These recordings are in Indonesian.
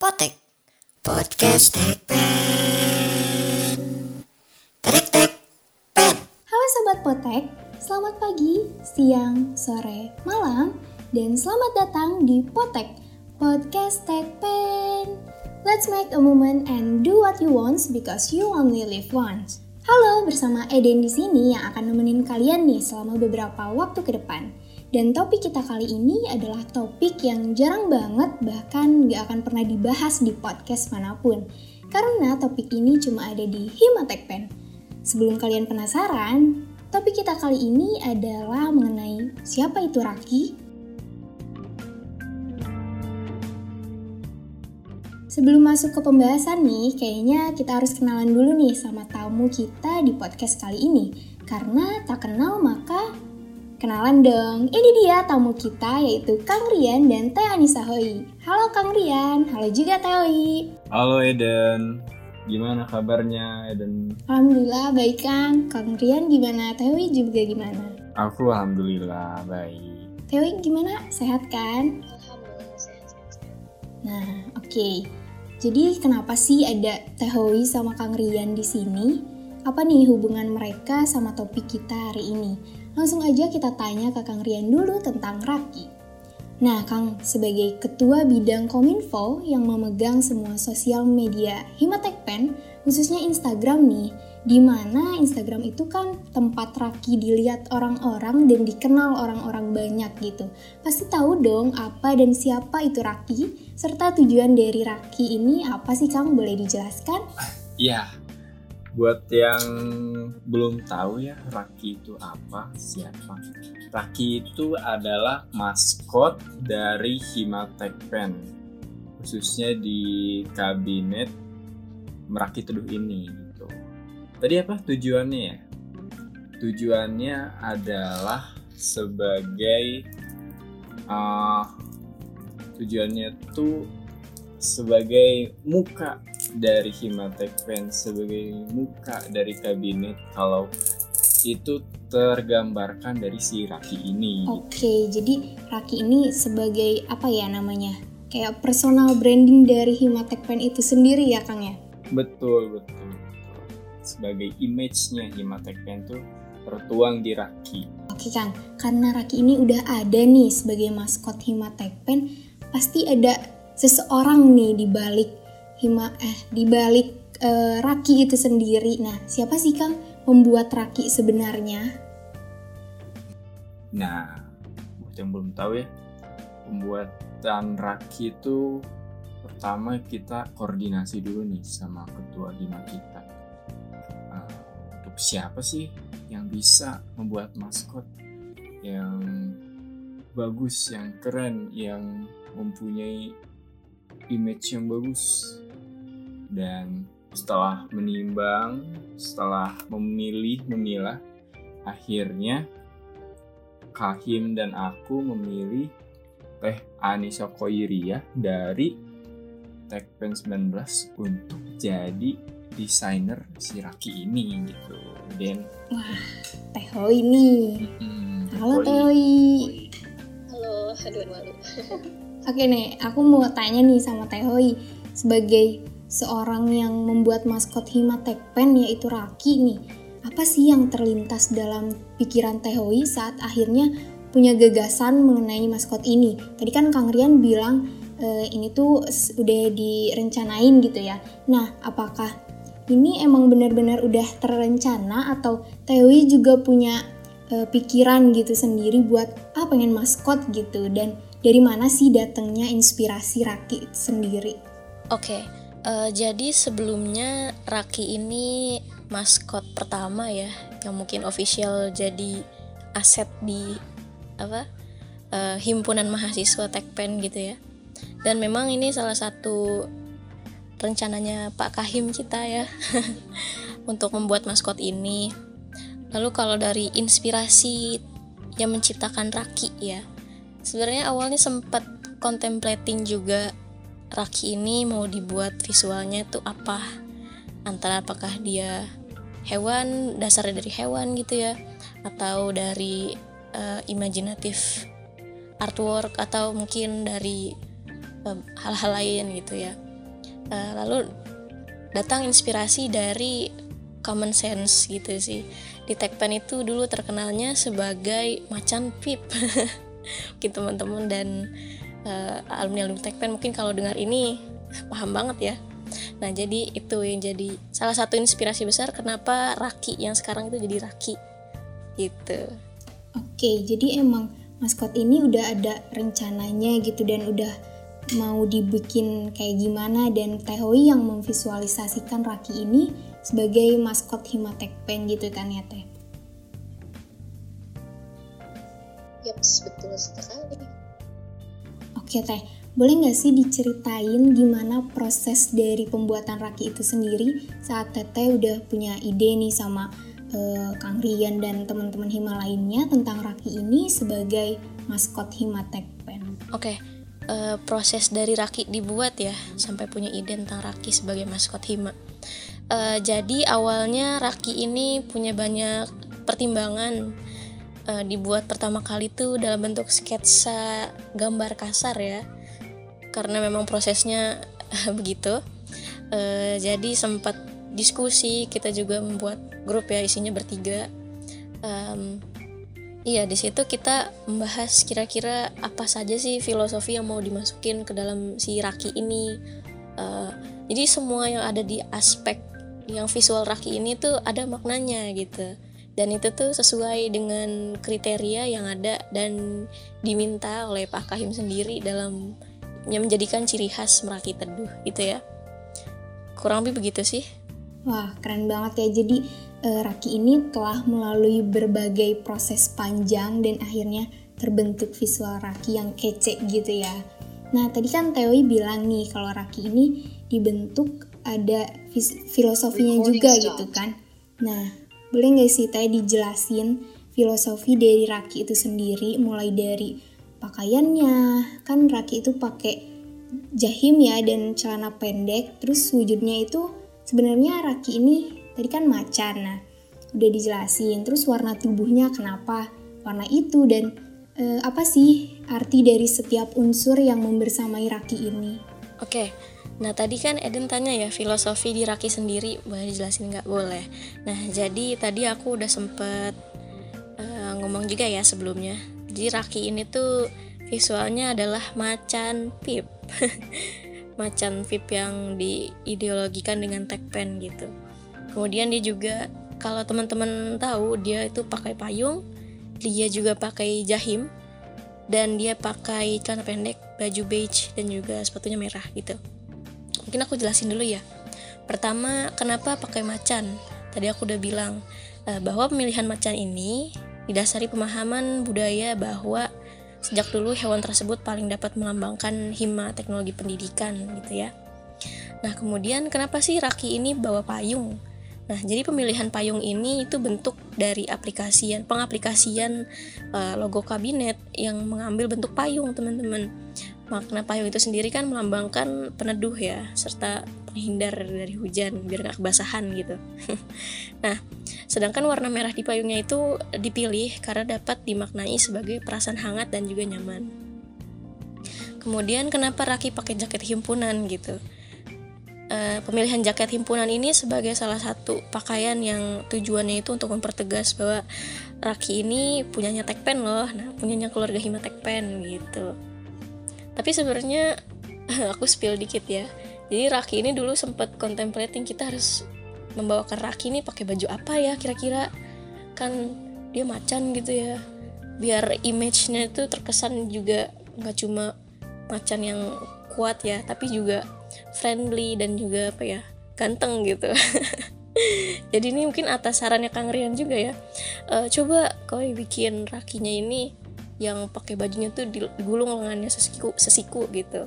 Potek Podcast Tekpen Tek Tek Pen Halo Sobat Potek, selamat pagi, siang, sore, malam, dan selamat datang di Potek, Podcast Tekpen. Let's make a moment and do what you want because you only live once. Halo, bersama Eden di sini yang akan nemenin kalian nih selama beberapa waktu ke depan. Dan topik kita kali ini adalah topik yang jarang banget bahkan gak akan pernah dibahas di podcast mana pun. Karena topik ini cuma ada di Himatek Pen. Sebelum kalian penasaran, topik kita kali ini adalah mengenai siapa itu Raki. Sebelum masuk ke pembahasan nih, kayaknya kita harus kenalan dulu nih sama tamu kita di podcast kali ini. Karena tak kenal maka Kenalan dong, ini dia tamu kita yaitu Kang Rian dan Teh Anissa Hoi. Halo Kang Rian, halo juga Teh Hoi. Halo Eden, gimana kabarnya Eden? Alhamdulillah baik Kang. Kang Rian gimana? Teh Hoi juga gimana? Aku alhamdulillah baik. Teh Hoi gimana? Sehat kan? Alhamdulillah sehat-sehat. Nah, oke. Okay. Jadi kenapa sih ada Teh Hoi sama Kang Rian di sini? Apa nih hubungan mereka sama topik kita hari ini? Langsung aja kita tanya ke Kang Rian dulu tentang Raki. Nah, Kang, sebagai ketua bidang Kominfo yang memegang semua sosial media Himatek Pen, khususnya Instagram nih, di mana Instagram itu kan tempat Raki dilihat orang-orang dan dikenal orang-orang banyak gitu. Pasti tahu dong apa dan siapa itu Raki, serta tujuan dari Raki ini apa sih Kang? Boleh dijelaskan? Iya, buat yang belum tahu ya Raki itu apa siapa? Raki itu adalah maskot dari Himatek Pen. Khususnya di kabinet Meraki Teduh ini gitu. Tadi apa? Tujuannya ya? Tujuannya adalah sebagai uh, tujuannya tuh sebagai muka dari Himatek Pen sebagai muka dari kabinet kalau itu tergambarkan dari si Raki ini. Oke, jadi Raki ini sebagai apa ya namanya? Kayak personal branding dari Himatek Pen itu sendiri ya, Kang ya? Betul, betul. betul. Sebagai image-nya Himatek Pen tuh tertuang di Raki. Oke, Kang. Karena Raki ini udah ada nih sebagai maskot Himatek Pen, pasti ada seseorang nih di balik hima eh di balik uh, Raki itu sendiri. Nah, siapa sih Kang membuat Raki sebenarnya? Nah, buat yang belum tahu ya, pembuatan Raki itu pertama kita koordinasi dulu nih sama ketua hima kita. Uh, untuk siapa sih yang bisa membuat maskot yang bagus, yang keren, yang mempunyai image yang bagus dan setelah menimbang, setelah memilih, memilah, akhirnya Kahim dan aku memilih Teh Anissa Koiria dari Tekpen 19 untuk jadi desainer si Raki ini gitu. Dan wah, Teh Hoi nih. hmm, Halo Teh Hoi. Halo, aduh malu. Oke nih, aku mau tanya nih sama Teh Hoi sebagai seorang yang membuat maskot Himatek Pen yaitu Raki nih. Apa sih yang terlintas dalam pikiran Tehoi saat akhirnya punya gagasan mengenai maskot ini? Tadi kan Kang Rian bilang e, ini tuh udah direncanain gitu ya. Nah, apakah ini emang benar-benar udah terencana atau Tehoi juga punya e, pikiran gitu sendiri buat ah pengen maskot gitu dan dari mana sih datangnya inspirasi Raki sendiri? Oke, okay Uh, jadi sebelumnya Raki ini maskot pertama ya yang mungkin official jadi aset di apa uh, himpunan mahasiswa Tekpen gitu ya. Dan memang ini salah satu rencananya Pak Kahim kita ya untuk membuat maskot ini. Lalu kalau dari inspirasi yang menciptakan Raki ya. Sebenarnya awalnya sempat contemplating juga Raki ini mau dibuat visualnya tuh apa? Antara apakah dia hewan dasarnya dari hewan gitu ya atau dari uh, imajinatif artwork atau mungkin dari hal hal-hal lain gitu ya. Uh, lalu datang inspirasi dari common sense gitu sih. Di Tekpen itu dulu terkenalnya sebagai macan pip. Mungkin teman-teman dan uh, alumni alumni Tekpen mungkin kalau dengar ini paham banget ya nah jadi itu yang jadi salah satu inspirasi besar kenapa Raki yang sekarang itu jadi Raki gitu oke jadi emang maskot ini udah ada rencananya gitu dan udah mau dibikin kayak gimana dan Tehoi yang memvisualisasikan Raki ini sebagai maskot Himatek Pen gitu kan ya Teh? Yaps, betul sekali. Oke Teh, boleh nggak sih diceritain gimana proses dari pembuatan Raki itu sendiri saat Teteh udah punya ide nih sama uh, Kang Rian dan teman-teman Hima lainnya tentang Raki ini sebagai maskot Himatek Pen? Oke, uh, proses dari Raki dibuat ya sampai punya ide tentang Raki sebagai maskot Hima. Uh, jadi awalnya Raki ini punya banyak pertimbangan uh, dibuat pertama kali tuh dalam bentuk sketsa gambar kasar ya. Karena memang prosesnya begitu. Uh, jadi sempat diskusi kita juga membuat grup ya isinya bertiga. Um, iya di situ kita membahas kira-kira apa saja sih filosofi yang mau dimasukin ke dalam si Raki ini. Uh, jadi semua yang ada di aspek yang visual Raki ini tuh ada maknanya gitu dan itu tuh sesuai dengan kriteria yang ada dan diminta oleh Pak Kahim sendiri dalam yang menjadikan ciri khas Meraki Teduh gitu ya. Kurang lebih begitu sih. Wah keren banget ya. Jadi uh, Raki ini telah melalui berbagai proses panjang dan akhirnya terbentuk visual Raki yang kece gitu ya. Nah tadi kan Teoi bilang nih kalau Raki ini dibentuk ada filosofinya juga gitu kan. Nah boleh nggak sih Teh dijelasin filosofi dari Raki itu sendiri? Mulai dari pakaiannya. Kan Raki itu pakai jahim ya dan celana pendek. Terus wujudnya itu sebenarnya Raki ini tadi kan macan. Nah udah dijelasin. Terus warna tubuhnya kenapa warna itu? Dan e, apa sih arti dari setiap unsur yang membersamai Raki ini? Oke. okay. Nah tadi kan Eden tanya ya filosofi di Raki sendiri boleh dijelasin nggak boleh. Nah jadi tadi aku udah sempet uh, ngomong juga ya sebelumnya. Jadi Raki ini tuh visualnya adalah macan pip, macan pip yang diideologikan dengan tag pen gitu. Kemudian dia juga kalau teman-teman tahu dia itu pakai payung, dia juga pakai jahim dan dia pakai celana pendek, baju beige dan juga sepatunya merah gitu mungkin aku jelasin dulu ya. Pertama kenapa pakai macan? Tadi aku udah bilang uh, bahwa pemilihan macan ini didasari pemahaman budaya bahwa sejak dulu hewan tersebut paling dapat melambangkan hima teknologi pendidikan gitu ya. Nah kemudian kenapa sih Raki ini bawa payung? Nah, jadi pemilihan payung ini itu bentuk dari aplikasian, pengaplikasian uh, logo kabinet yang mengambil bentuk payung, teman-teman makna payung itu sendiri kan melambangkan peneduh ya serta penghindar dari hujan biar nggak kebasahan gitu. Nah sedangkan warna merah di payungnya itu dipilih karena dapat dimaknai sebagai perasaan hangat dan juga nyaman. Kemudian kenapa Raki pakai jaket himpunan gitu? Uh, pemilihan jaket himpunan ini sebagai salah satu pakaian yang tujuannya itu untuk mempertegas bahwa Raki ini punyanya Tekpen loh, nah punyanya keluarga Hima Tekpen gitu tapi sebenarnya aku spill dikit ya. Jadi Raki ini dulu sempat contemplating kita harus membawakan Raki ini pakai baju apa ya kira-kira. Kan dia macan gitu ya. Biar image-nya itu terkesan juga nggak cuma macan yang kuat ya tapi juga friendly dan juga apa ya ganteng gitu. Jadi ini mungkin atas sarannya Kang Rian juga ya. Uh, coba kau bikin rakinya ini yang pakai bajunya tuh digulung lengannya sesiku sesiku gitu.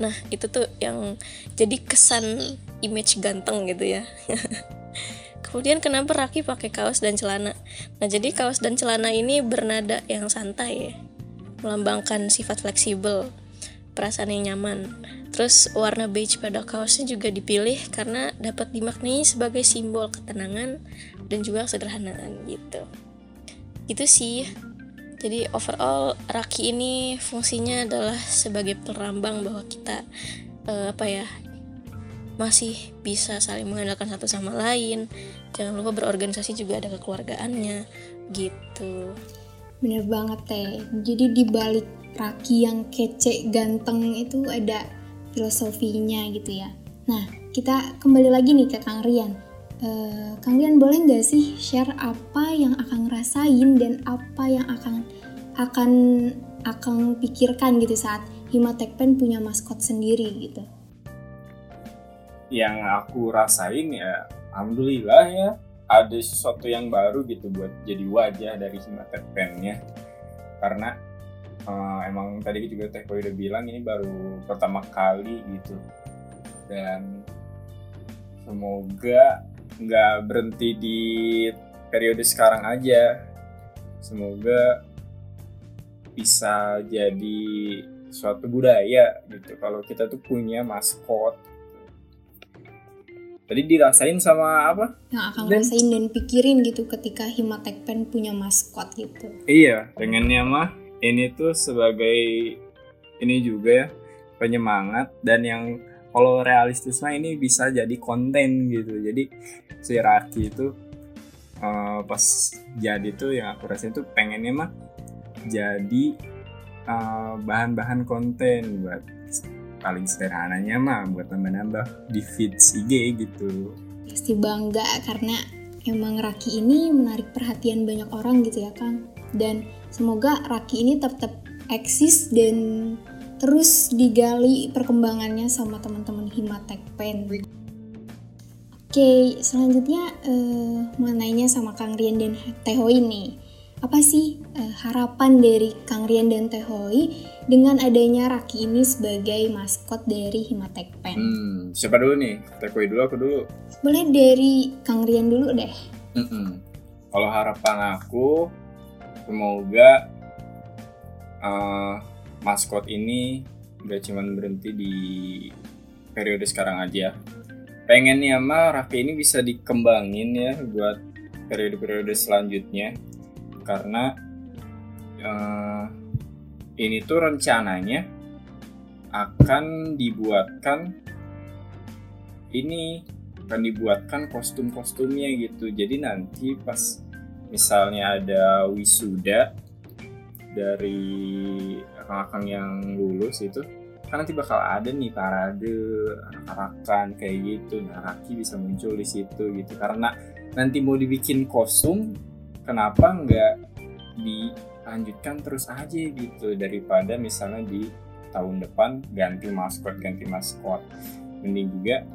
Nah itu tuh yang jadi kesan image ganteng gitu ya. Kemudian kenapa Raki pakai kaos dan celana? Nah jadi kaos dan celana ini bernada yang santai ya. Melambangkan sifat fleksibel perasaan yang nyaman. Terus warna beige pada kaosnya juga dipilih karena dapat dimaknai sebagai simbol ketenangan dan juga kesederhanaan gitu. Itu sih jadi overall Raki ini fungsinya adalah sebagai pelambang bahwa kita uh, apa ya masih bisa saling mengandalkan satu sama lain jangan lupa berorganisasi juga ada kekeluargaannya gitu Bener banget teh. Jadi di balik Raki yang kece ganteng itu ada filosofinya gitu ya. Nah kita kembali lagi nih ke Kang Rian. Kang Rian boleh nggak sih share apa yang akan ngerasain dan apa yang akan akan akan pikirkan gitu saat Himatek Pen punya maskot sendiri gitu. yang aku rasain ya alhamdulillah ya ada sesuatu yang baru gitu buat jadi wajah dari Himatek Pen-nya karena eh, emang tadi juga Teh Boy udah bilang ini baru pertama kali gitu dan semoga nggak berhenti di periode sekarang aja. Semoga bisa jadi suatu budaya gitu. Kalau kita tuh punya maskot tadi dirasain sama apa? Yang akan Dan- ngerasain dan pikirin gitu ketika Himatek Pen punya maskot gitu. Iya, pengennya mah ini tuh sebagai ini juga ya penyemangat dan yang kalau realistis mah ini bisa jadi konten gitu. Jadi si Raki itu eh, pas jadi tuh yang aku rasain tuh pengennya mah jadi eh, bahan-bahan konten buat paling sederhananya mah buat nambah-nambah di feeds IG gitu. pasti bangga karena emang Raki ini menarik perhatian banyak orang gitu ya Kang dan semoga Raki ini tetap eksis dan terus digali perkembangannya sama teman-teman Himatek Pen. Oke, selanjutnya eh, mau nanya sama Kang Rian dan Tehoi nih. Apa sih eh, harapan dari Kang Rian dan Tehoi dengan adanya Raki ini sebagai maskot dari Himatek Pen? Hmm, siapa dulu nih? Tekoi dulu aku dulu. Boleh dari Kang Rian dulu deh. Mm-mm. Kalau harapan aku semoga eh, maskot ini gak cuman berhenti di periode sekarang aja. Pengennya mah Raki ini bisa dikembangin ya buat periode-periode selanjutnya karena eh, ini tuh rencananya akan dibuatkan ini akan dibuatkan kostum-kostumnya gitu. Jadi nanti pas misalnya ada wisuda dari akang-akang yang lulus itu kan nanti bakal ada nih parade anak-anakan kayak gitu. Nah, Raki bisa muncul di situ gitu. Karena nanti mau dibikin kostum, kenapa nggak dilanjutkan terus aja gitu daripada misalnya di tahun depan ganti maskot ganti maskot mending juga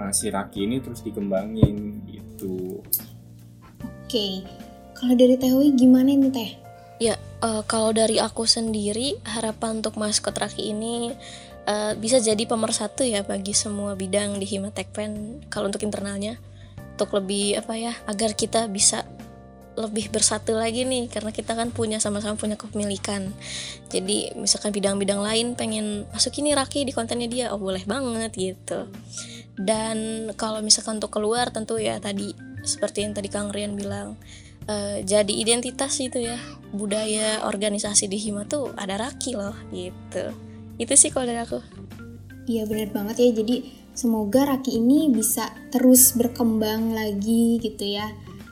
uh, si Raki ini terus dikembangin gitu. Oke, kalau dari Tehoi gimana nih Teh? Ya, eh, kalau dari aku sendiri harapan untuk maskot Raki ini eh, bisa jadi pemersatu ya bagi semua bidang di Himatek Pen. Kalau untuk internalnya, untuk lebih apa ya, agar kita bisa lebih bersatu lagi nih karena kita kan punya sama-sama punya kepemilikan. Jadi misalkan bidang-bidang lain pengen masukin Raki di kontennya dia, oh boleh banget gitu. Dan kalau misalkan untuk keluar tentu ya tadi seperti yang tadi Kang Rian bilang eh, jadi identitas itu ya budaya organisasi di Hima tuh ada Raki loh gitu. Itu sih kalau dari aku. Iya benar banget ya, jadi semoga Raki ini bisa terus berkembang lagi gitu ya.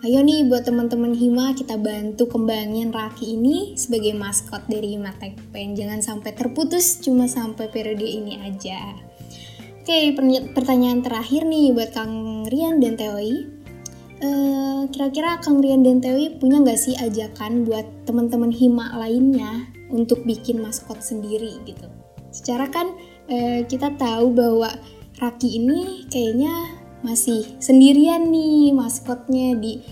Ayo nih buat teman-teman Hima kita bantu kembangin Raki ini sebagai maskot dari Himatek Pen. Jangan sampai terputus cuma sampai periode ini aja. Oke, pertanyaan terakhir nih buat Kang Rian dan Teoi. Eh, Kira-kira Kang Rian dan Tewi punya nggak sih ajakan buat teman-teman Hima lainnya untuk bikin maskot sendiri gitu? Secara kan eh, kita tahu bahwa Raki ini kayaknya masih sendirian nih maskotnya di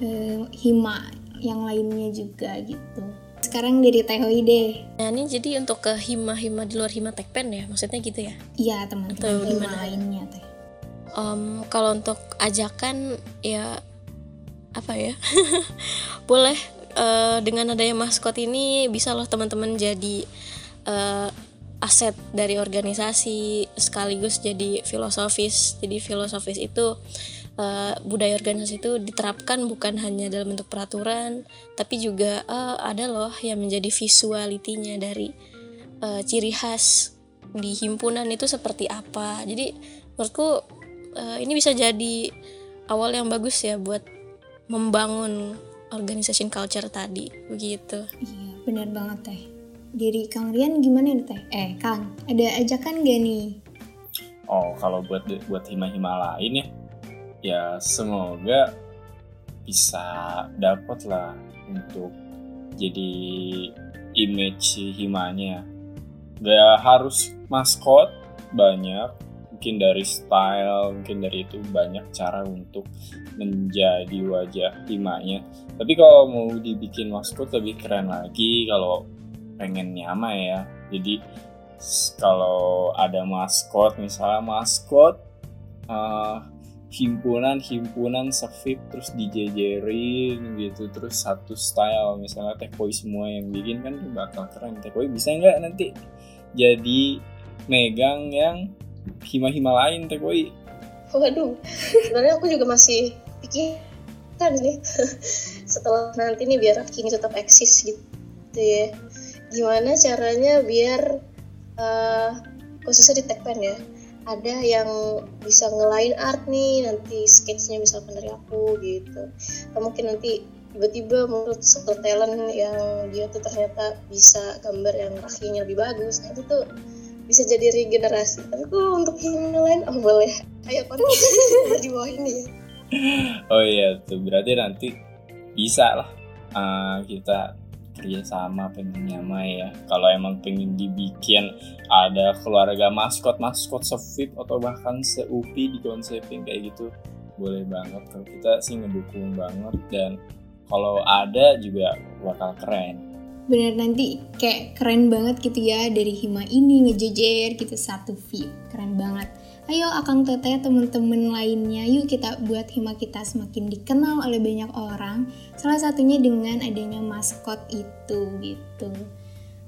eh, Hima yang lainnya juga gitu. Sekarang dari Tehoi deh. Nah ini jadi untuk ke Hima-Hima di luar Hima Tekpen ya maksudnya gitu ya. Iya teman-teman Atau Hima lainnya teh. Em, kalau untuk ajakan ya apa ya? Boleh eh, dengan adanya maskot ini bisa loh teman-teman jadi eh, aset dari organisasi sekaligus jadi filosofis. Jadi filosofis itu eh, budaya organisasi itu diterapkan bukan hanya dalam bentuk peraturan tapi juga eh, ada loh yang menjadi visualitinya dari eh, ciri khas di himpunan itu seperti apa. Jadi menurutku uh, ini bisa jadi awal yang bagus ya buat membangun organization culture tadi begitu. Iya benar banget teh. Dari Kang Rian gimana nih teh? Eh Kang ada ajakan gak nih? Oh kalau buat buat hima-hima lain ya ya semoga bisa dapat lah untuk jadi image si himanya. Gak harus maskot banyak mungkin dari style mungkin dari itu banyak cara untuk menjadi wajah himanya tapi kalau mau dibikin maskot lebih keren lagi kalau pengen nyama ya. Jadi kalau ada maskot misalnya maskot uh, himpunan-himpunan sefit terus dijejerin gitu terus satu style misalnya tekoi semua yang bikin kan bakal keren. Tekoi bisa nggak nanti jadi megang yang hima-hima lain tekoi waduh sebenarnya aku juga masih pikirkan nih setelah nanti nih biar kini tetap eksis gitu ya. Gimana caranya biar uh, khususnya di Tekpen ya ada yang bisa ngelain art nih nanti sketchnya misalkan dari aku gitu. Atau mungkin nanti tiba-tiba menurut satu talent yang dia tuh ternyata bisa gambar yang rakinya lebih bagus. Nah itu tuh bisa jadi regenerasi. Tapi kok untuk yang lain oh boleh. Kayak konten di bawah ini ya. Oh iya tuh berarti nanti bisa lah uh, kita kerjasama pengen nyama ya. Kalau emang pengen dibikin ada keluarga maskot maskot sefit atau bahkan seupi di konsepin kayak gitu boleh banget. Kalau kita sih ngedukung banget dan kalau ada juga bakal keren bener nanti kayak keren banget gitu ya dari hima ini ngejejer gitu satu fit keren banget Ayo Akang Teteh temen-temen lainnya, yuk kita buat Hima kita semakin dikenal oleh banyak orang. Salah satunya dengan adanya maskot itu gitu.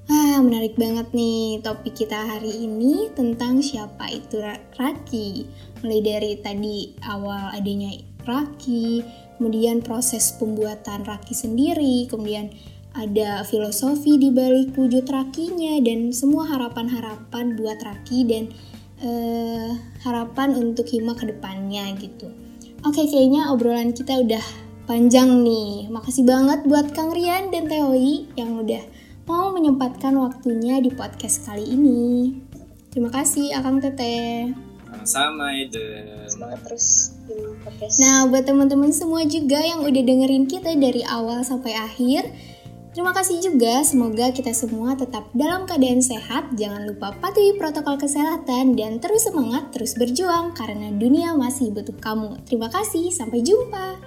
Ah, menarik banget nih topik kita hari ini tentang siapa itu Raki. Mulai dari tadi awal adanya Raki, kemudian proses pembuatan Raki sendiri, kemudian ada filosofi di balik wujud Rakinya dan semua harapan-harapan buat Raki dan uh, harapan untuk Hima ke depannya gitu. Oke, kayaknya obrolan kita udah panjang nih. Makasih banget buat Kang Rian dan Teoi yang udah mau menyempatkan waktunya di podcast kali ini. Terima kasih Akang Tete. Sama-sama Eden. Semangat terus di podcast. Nah, buat teman-teman semua juga yang udah dengerin kita dari awal sampai akhir, Terima kasih juga, semoga kita semua tetap dalam keadaan sehat, jangan lupa patuhi protokol kesehatan, dan terus semangat, terus berjuang karena dunia masih butuh kamu. Terima kasih, sampai jumpa.